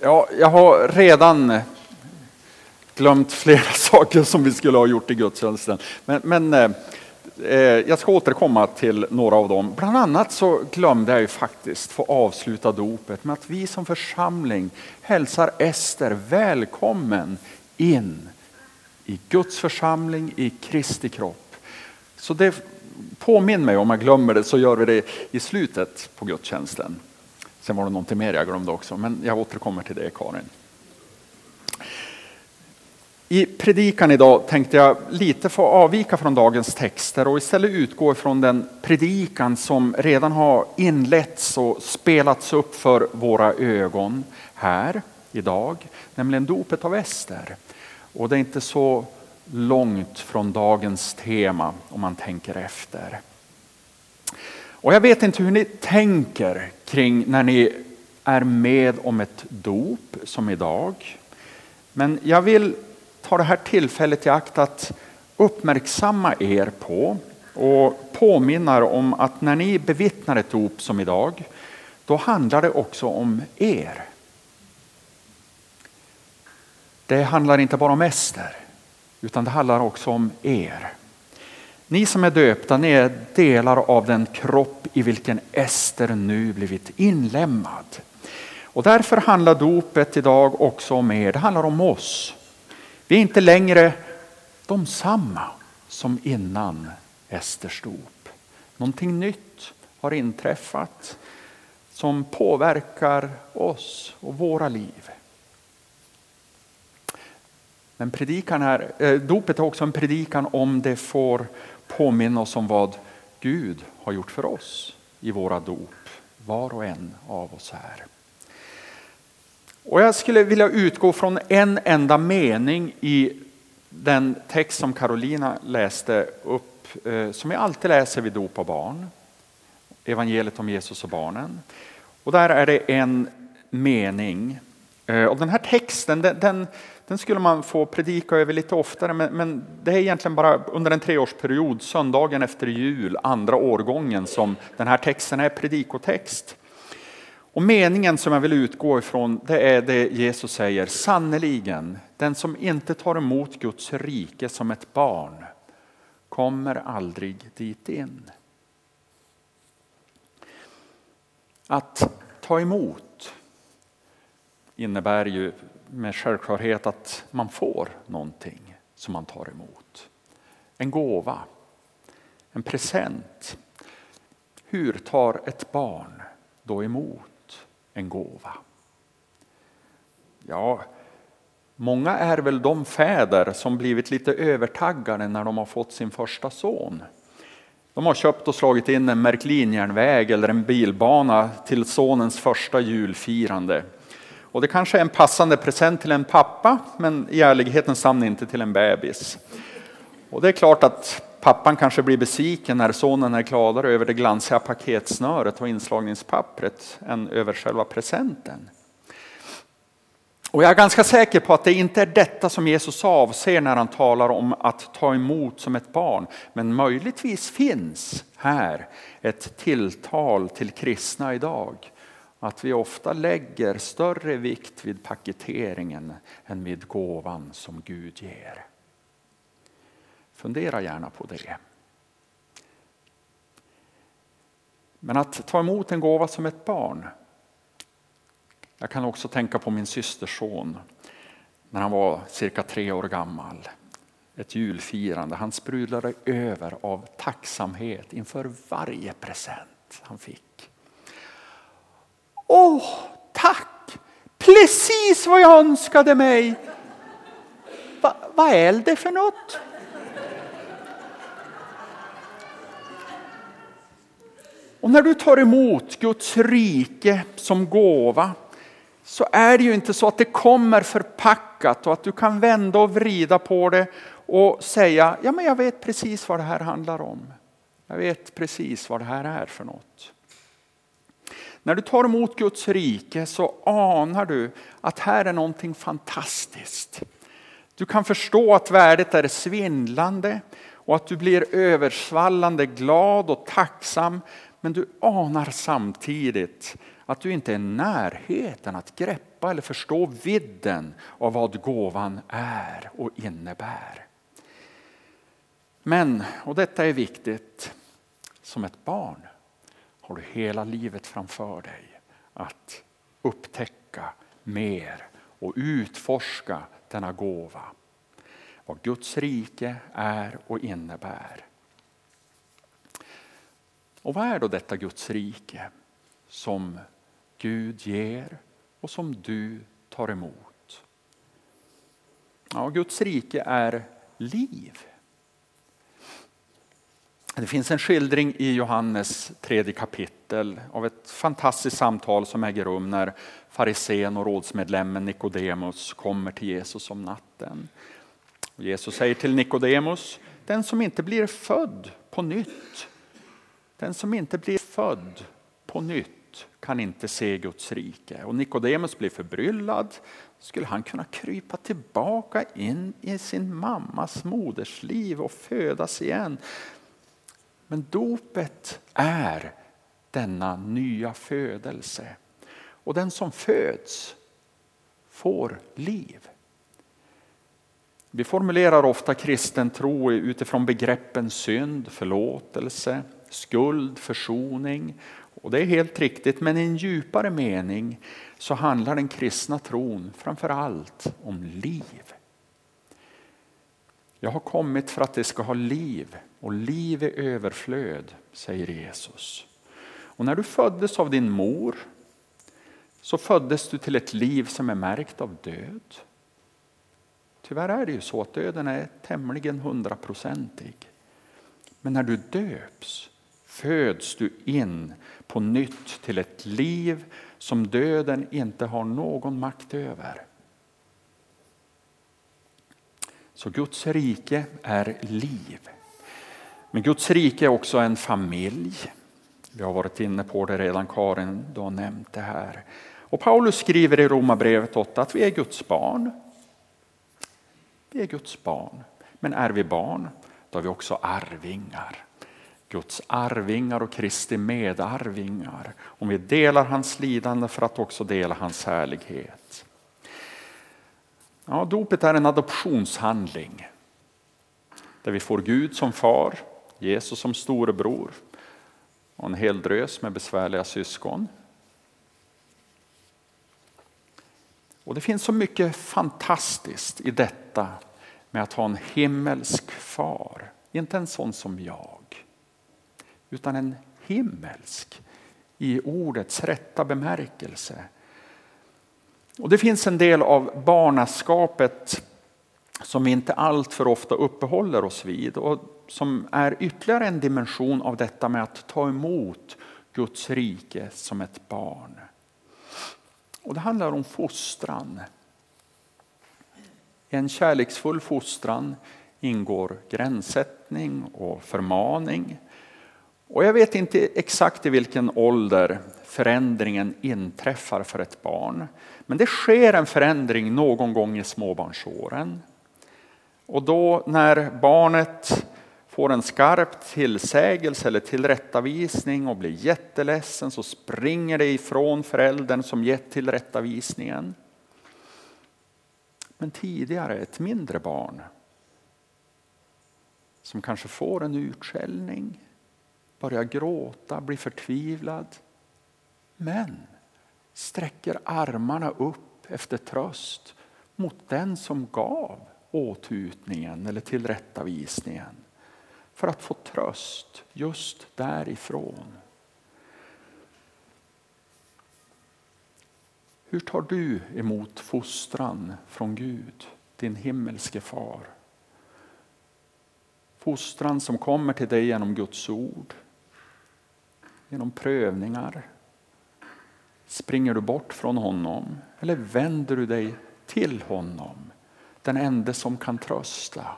Ja, jag har redan glömt flera saker som vi skulle ha gjort i gudstjänsten. Men, men eh, eh, jag ska återkomma till några av dem. Bland annat så glömde jag ju faktiskt få avsluta dopet med att vi som församling hälsar Ester välkommen in i Guds församling i Kristi kropp. Så det påminn mig om jag glömmer det så gör vi det i slutet på gudstjänsten. Sen var det någonting mer jag glömde också, men jag återkommer till det Karin. I predikan idag tänkte jag lite få avvika från dagens texter och istället utgå ifrån den predikan som redan har inletts och spelats upp för våra ögon här idag, nämligen dopet av Ester. Och det är inte så långt från dagens tema om man tänker efter. Och jag vet inte hur ni tänker kring när ni är med om ett dop som idag. Men jag vill ta det här tillfället i akt att uppmärksamma er på och påminna om att när ni bevittnar ett dop som idag, då handlar det också om er. Det handlar inte bara om Ester, utan det handlar också om er. Ni som är döpta, ni är delar av den kropp i vilken Ester nu blivit inlemmad. Och därför handlar dopet idag också om er, det handlar om oss. Vi är inte längre de samma som innan Esters dop. Någonting nytt har inträffat som påverkar oss och våra liv. Men predikan här, eh, dopet är också en predikan om det får påminna oss om vad Gud har gjort för oss i våra dop, var och en av oss här. Och jag skulle vilja utgå från en enda mening i den text som Carolina läste upp, eh, som jag alltid läser vid dop av barn. Evangeliet om Jesus och barnen. Och där är det en mening. Eh, och den här texten den, den, den skulle man få predika över lite oftare men, men, det är egentligen bara under en treårsperiod, söndagen efter jul, andra årgången som den här texten är predikotext. Och meningen som jag vill utgå ifrån det är det Jesus säger, sannerligen, den som inte tar emot Guds rike som ett barn kommer aldrig dit in. Att ta emot innebär ju med självklarhet att man får någonting som man tar emot. En gåva, en present. Hur tar ett barn då emot en gåva? Ja, många är väl de fäder som blivit lite övertaggade när de har fått sin första son. De har köpt och slagit in en Märklinjärnväg eller en bilbana till sonens första julfirande. Och det kanske är en passande present till en pappa, men i ärlighetens namn inte till en bebis. Och det är klart att pappan kanske blir besviken när sonen är gladare över det glansiga paketsnöret och inslagningspappret än över själva presenten. Och jag är ganska säker på att det inte är detta som Jesus avser när han talar om att ta emot som ett barn. Men möjligtvis finns här ett tilltal till kristna idag att vi ofta lägger större vikt vid paketeringen än vid gåvan som Gud ger. Fundera gärna på det. Men att ta emot en gåva som ett barn. Jag kan också tänka på min systerson när han var cirka tre år gammal. Ett julfirande. Han sprudlade över av tacksamhet inför varje present han fick. Åh, tack! Precis vad jag önskade mig. Va, vad är det för något? Och när du tar emot Guds rike som gåva så är det ju inte så att det kommer förpackat och att du kan vända och vrida på det och säga, ja men jag vet precis vad det här handlar om. Jag vet precis vad det här är för något. När du tar emot Guds rike så anar du att här är någonting fantastiskt. Du kan förstå att värdet är svindlande och att du blir översvallande glad och tacksam. Men du anar samtidigt att du inte är i närheten att greppa eller förstå vidden av vad gåvan är och innebär. Men, och detta är viktigt, som ett barn har du hela livet framför dig att upptäcka mer och utforska denna gåva. Vad Guds rike är och innebär. Och vad är då detta Guds rike som Gud ger och som du tar emot? Ja, Guds rike är liv. Det finns en skildring i Johannes tredje kapitel av ett fantastiskt samtal som äger rum när farisén och rådsmedlemmen Nikodemus kommer till Jesus om natten. Jesus säger till Nikodemus, den som inte blir född på nytt, den som inte blir född på nytt kan inte se Guds rike. Och Nikodemus blir förbryllad. Skulle han kunna krypa tillbaka in i sin mammas modersliv och födas igen? Men dopet är denna nya födelse. Och den som föds får liv. Vi formulerar ofta kristen tro utifrån begreppen synd, förlåtelse, skuld, försoning. Och det är helt riktigt, men i en djupare mening så handlar den kristna tron framför allt om liv. Jag har kommit för att det ska ha liv och liv i överflöd, säger Jesus. Och när du föddes av din mor så föddes du till ett liv som är märkt av död. Tyvärr är det ju så att döden är tämligen hundraprocentig. Men när du döps föds du in på nytt till ett liv som döden inte har någon makt över. Så Guds rike är liv. Men Guds rike är också en familj. Vi har varit inne på det redan, Karin du har nämnt det här. Och Paulus skriver i Romarbrevet 8 att vi är Guds barn. Vi är Guds barn. Men är vi barn, då är vi också arvingar. Guds arvingar och Kristi medarvingar. Om vi delar hans lidande för att också dela hans härlighet. Ja, dopet är en adoptionshandling där vi får Gud som far, Jesus som storebror och en hel drös med besvärliga syskon. Och Det finns så mycket fantastiskt i detta med att ha en himmelsk far. Inte en sån som jag, utan en himmelsk i ordets rätta bemärkelse. Och Det finns en del av barnaskapet som vi inte allt för ofta uppehåller oss vid och som är ytterligare en dimension av detta med att ta emot Guds rike som ett barn. Och Det handlar om fostran. I en kärleksfull fostran ingår gränssättning och förmaning. Och jag vet inte exakt i vilken ålder förändringen inträffar för ett barn. Men det sker en förändring någon gång i småbarnsåren. Och då när barnet får en skarp tillsägelse eller tillrättavisning och blir jätteledsen så springer det ifrån föräldern som gett tillrättavisningen. Men tidigare ett mindre barn som kanske får en utskällning, börjar gråta, blir förtvivlad. Men sträcker armarna upp efter tröst mot den som gav åtutningen eller tillrättavisningen för att få tröst just därifrån. Hur tar du emot fostran från Gud, din himmelske far? Fostran som kommer till dig genom Guds ord, genom prövningar. Springer du bort från honom eller vänder du dig till honom? Den enda som kan trösta.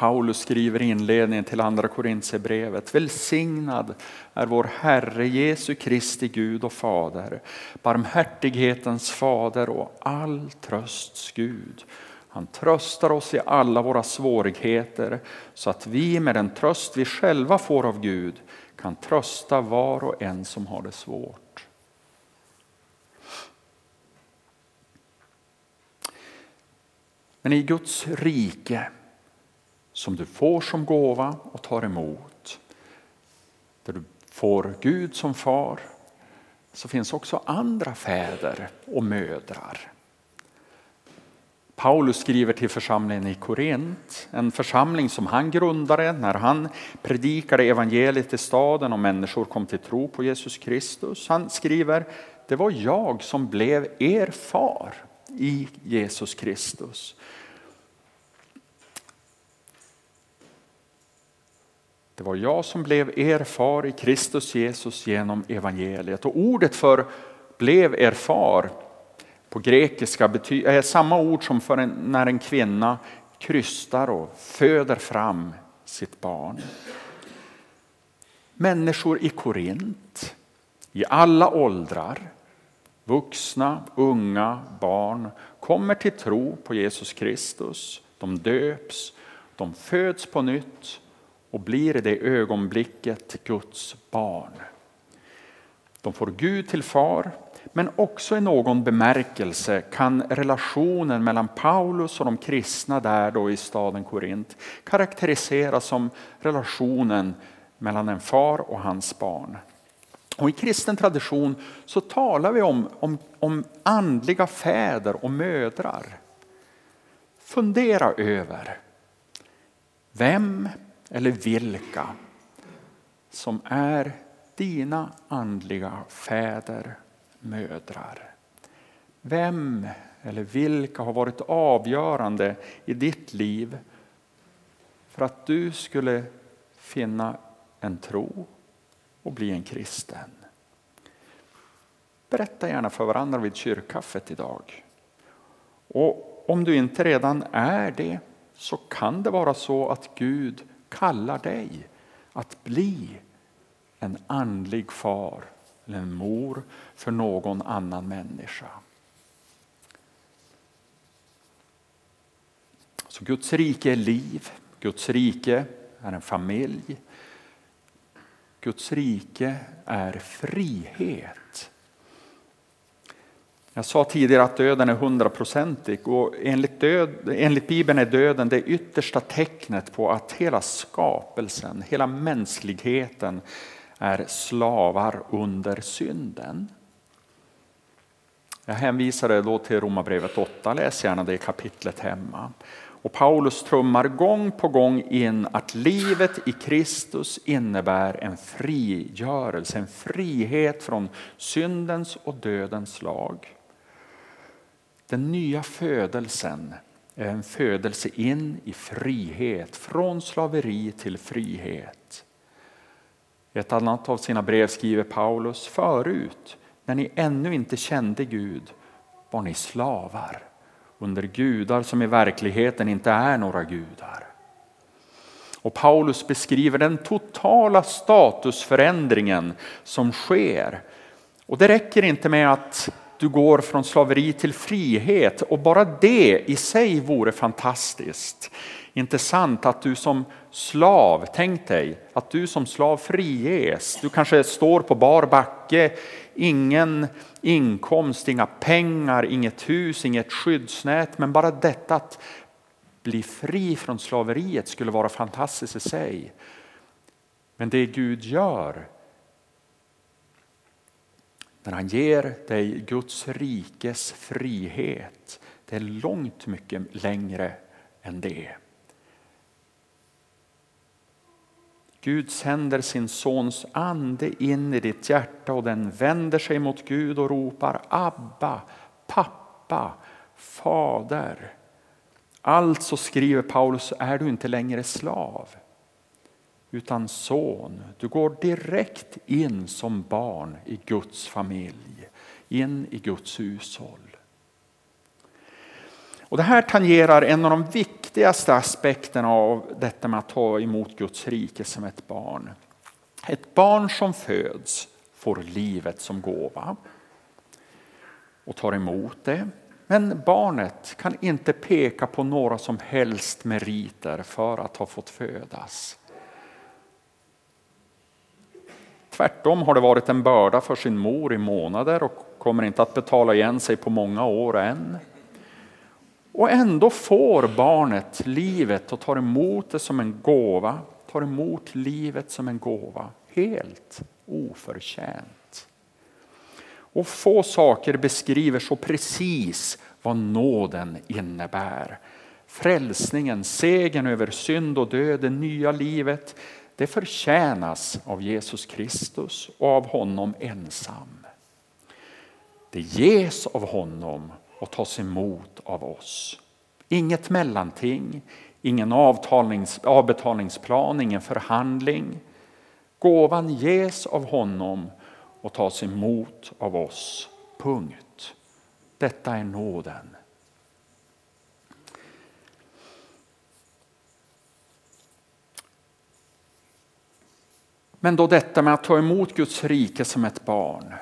Paulus skriver i inledningen till andra Korintierbrevet. Välsignad är vår Herre Jesu Kristi Gud och Fader, barmhärtighetens fader och all trösts Gud. Han tröstar oss i alla våra svårigheter så att vi med den tröst vi själva får av Gud kan trösta var och en som har det svårt. Men i Guds rike som du får som gåva och tar emot, där du får Gud som far, så finns också andra fäder och mödrar. Paulus skriver till församlingen i Korint, en församling som han grundade när han predikade evangeliet i staden och människor kom till tro på Jesus Kristus. Han skriver, det var jag som blev er far i Jesus Kristus. Det var jag som blev er far i Kristus Jesus genom evangeliet. Och ordet för blev er far på grekiska är samma ord som för en, när en kvinna krystar och föder fram sitt barn. Människor i Korint, i alla åldrar, vuxna, unga, barn, kommer till tro på Jesus Kristus. De döps, de föds på nytt och blir i det ögonblicket Guds barn. De får Gud till far, men också i någon bemärkelse kan relationen mellan Paulus och de kristna där då i staden Korint karaktäriseras som relationen mellan en far och hans barn. Och I kristen tradition så talar vi om, om, om andliga fäder och mödrar. Fundera över vem eller vilka som är dina andliga fäder, mödrar. Vem eller vilka har varit avgörande i ditt liv för att du skulle finna en tro och bli en kristen? Berätta gärna för varandra vid kyrkkaffet idag. Och om du inte redan är det så kan det vara så att Gud kallar dig att bli en andlig far eller en mor för någon annan människa. Så Guds rike är liv, Guds rike är en familj. Guds rike är frihet. Jag sa tidigare att döden är hundraprocentig och enligt, död, enligt Bibeln är döden det yttersta tecknet på att hela skapelsen, hela mänskligheten är slavar under synden. Jag hänvisade då till Romarbrevet 8, läs gärna det kapitlet hemma. Och Paulus trummar gång på gång in att livet i Kristus innebär en frigörelse, en frihet från syndens och dödens lag. Den nya födelsen är en födelse in i frihet, från slaveri till frihet. I ett annat av sina brev skriver Paulus, förut när ni ännu inte kände Gud var ni slavar under gudar som i verkligheten inte är några gudar. Och Paulus beskriver den totala statusförändringen som sker. Och det räcker inte med att du går från slaveri till frihet och bara det i sig vore fantastiskt. Inte sant att du som slav, tänk dig att du som slav friges. Du kanske står på bar backe, ingen inkomst, inga pengar, inget hus, inget skyddsnät. Men bara detta att bli fri från slaveriet skulle vara fantastiskt i sig. Men det Gud gör men han ger dig Guds rikes frihet, det är långt mycket längre än det. Gud sänder sin sons ande in i ditt hjärta och den vänder sig mot Gud och ropar Abba, pappa, fader. Alltså skriver Paulus är du inte längre slav utan son. Du går direkt in som barn i Guds familj, in i Guds hushåll. Och det här tangerar en av de viktigaste aspekterna av detta med att ta emot Guds rike som ett barn. Ett barn som föds får livet som gåva och tar emot det. Men barnet kan inte peka på några som helst meriter för att ha fått födas. Tvärtom har det varit en börda för sin mor i månader och kommer inte att betala igen sig på många år än. Och ändå får barnet livet och tar emot det som en gåva, tar emot livet som en gåva, helt oförtjänt. Och få saker beskriver så precis vad nåden innebär. Frälsningen, segern över synd och död, det nya livet, det förtjänas av Jesus Kristus och av honom ensam. Det ges av honom och tas emot av oss. Inget mellanting, ingen avbetalningsplan, ingen förhandling. Gåvan ges av honom och tas emot av oss. Punkt. Detta är nåden. Men då detta med att ta emot Guds rike som ett barn.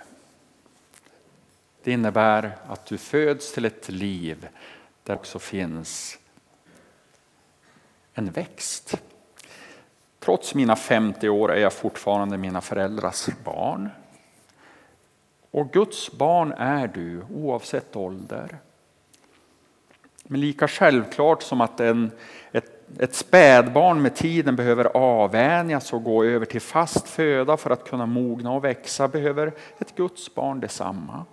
Det innebär att du föds till ett liv där också finns en växt. Trots mina 50 år är jag fortfarande mina föräldrars barn. Och Guds barn är du oavsett ålder. Men lika självklart som att en, ett, ett spädbarn med tiden behöver avvänjas och gå över till fast föda för att kunna mogna och växa behöver ett Guds barn detsamma.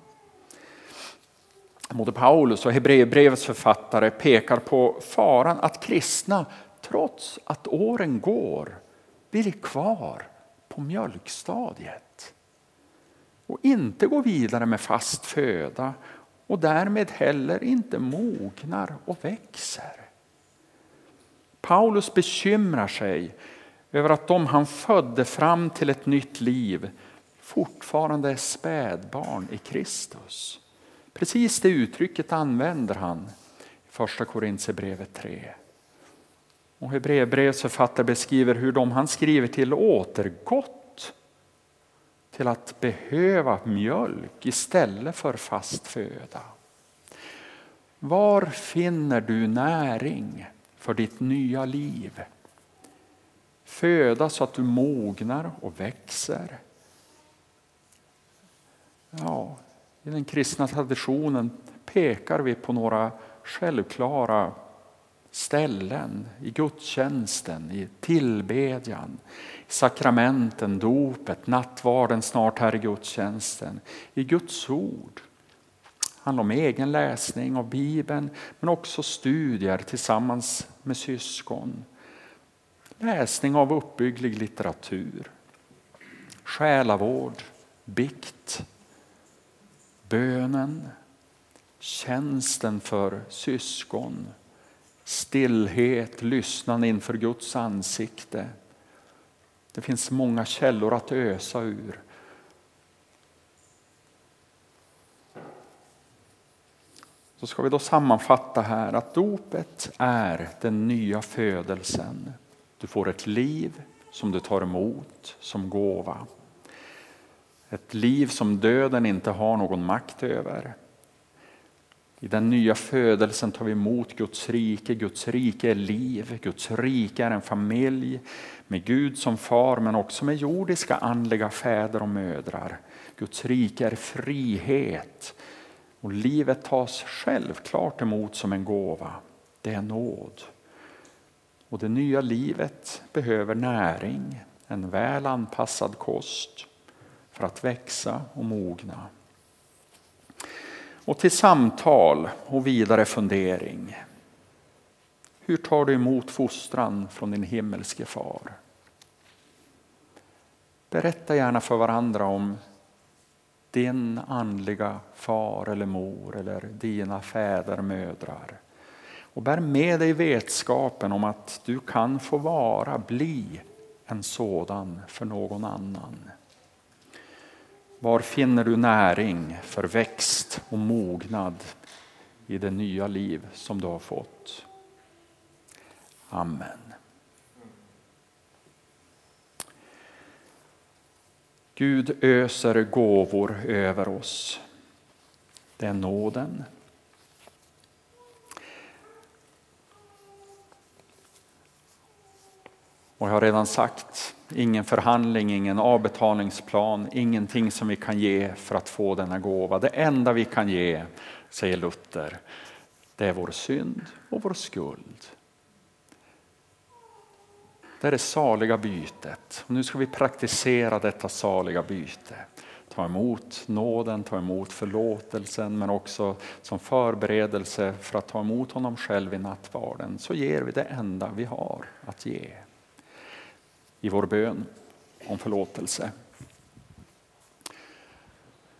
Både Paulus och Hebreerbrevets författare pekar på faran att kristna trots att åren går blir kvar på mjölkstadiet och inte går vidare med fast föda och därmed heller inte mognar och växer. Paulus bekymrar sig över att de han födde fram till ett nytt liv fortfarande är spädbarn i Kristus. Precis det uttrycket använder han i första Korintierbrevet 3. Och Hebreerbrevets författare beskriver hur de han skriver till återgått till att behöva mjölk istället för fast föda. Var finner du näring för ditt nya liv? Föda så att du mognar och växer. Ja, I den kristna traditionen pekar vi på några självklara ställen i gudstjänsten, i tillbedjan, i sakramenten, dopet, nattvarden snart här i gudstjänsten, i Guds ord. Det handlar om egen läsning av Bibeln men också studier tillsammans med syskon. Läsning av uppbygglig litteratur, själavård, bikt, bönen, tjänsten för syskon, stillhet, lyssnande inför Guds ansikte. Det finns många källor att ösa ur. Så ska vi då sammanfatta här att dopet är den nya födelsen. Du får ett liv som du tar emot som gåva. Ett liv som döden inte har någon makt över. I den nya födelsen tar vi emot Guds rike. Guds rike är liv. Guds rike är en familj med Gud som far men också med jordiska andliga fäder och mödrar. Guds rike är frihet. Och livet tas självklart emot som en gåva. Det är nåd. Och det nya livet behöver näring, en väl anpassad kost för att växa och mogna. Och till samtal och vidare fundering. Hur tar du emot fostran från din himmelske far? Berätta gärna för varandra om din andliga far eller mor eller dina fäder, mödrar. Och bär med dig vetskapen om att du kan få vara, bli en sådan för någon annan. Var finner du näring för växt och mognad i det nya liv som du har fått? Amen. Gud öser gåvor över oss. Det är nåden. Och jag har redan sagt ingen förhandling, ingen avbetalningsplan, ingenting som vi kan ge för att få denna gåva. Det enda vi kan ge, säger Luther, det är vår synd och vår skuld. Det är det saliga bytet. Och nu ska vi praktisera detta saliga byte. Ta emot nåden, ta emot förlåtelsen men också som förberedelse för att ta emot honom själv i nattvarden så ger vi det enda vi har att ge i vår bön om förlåtelse.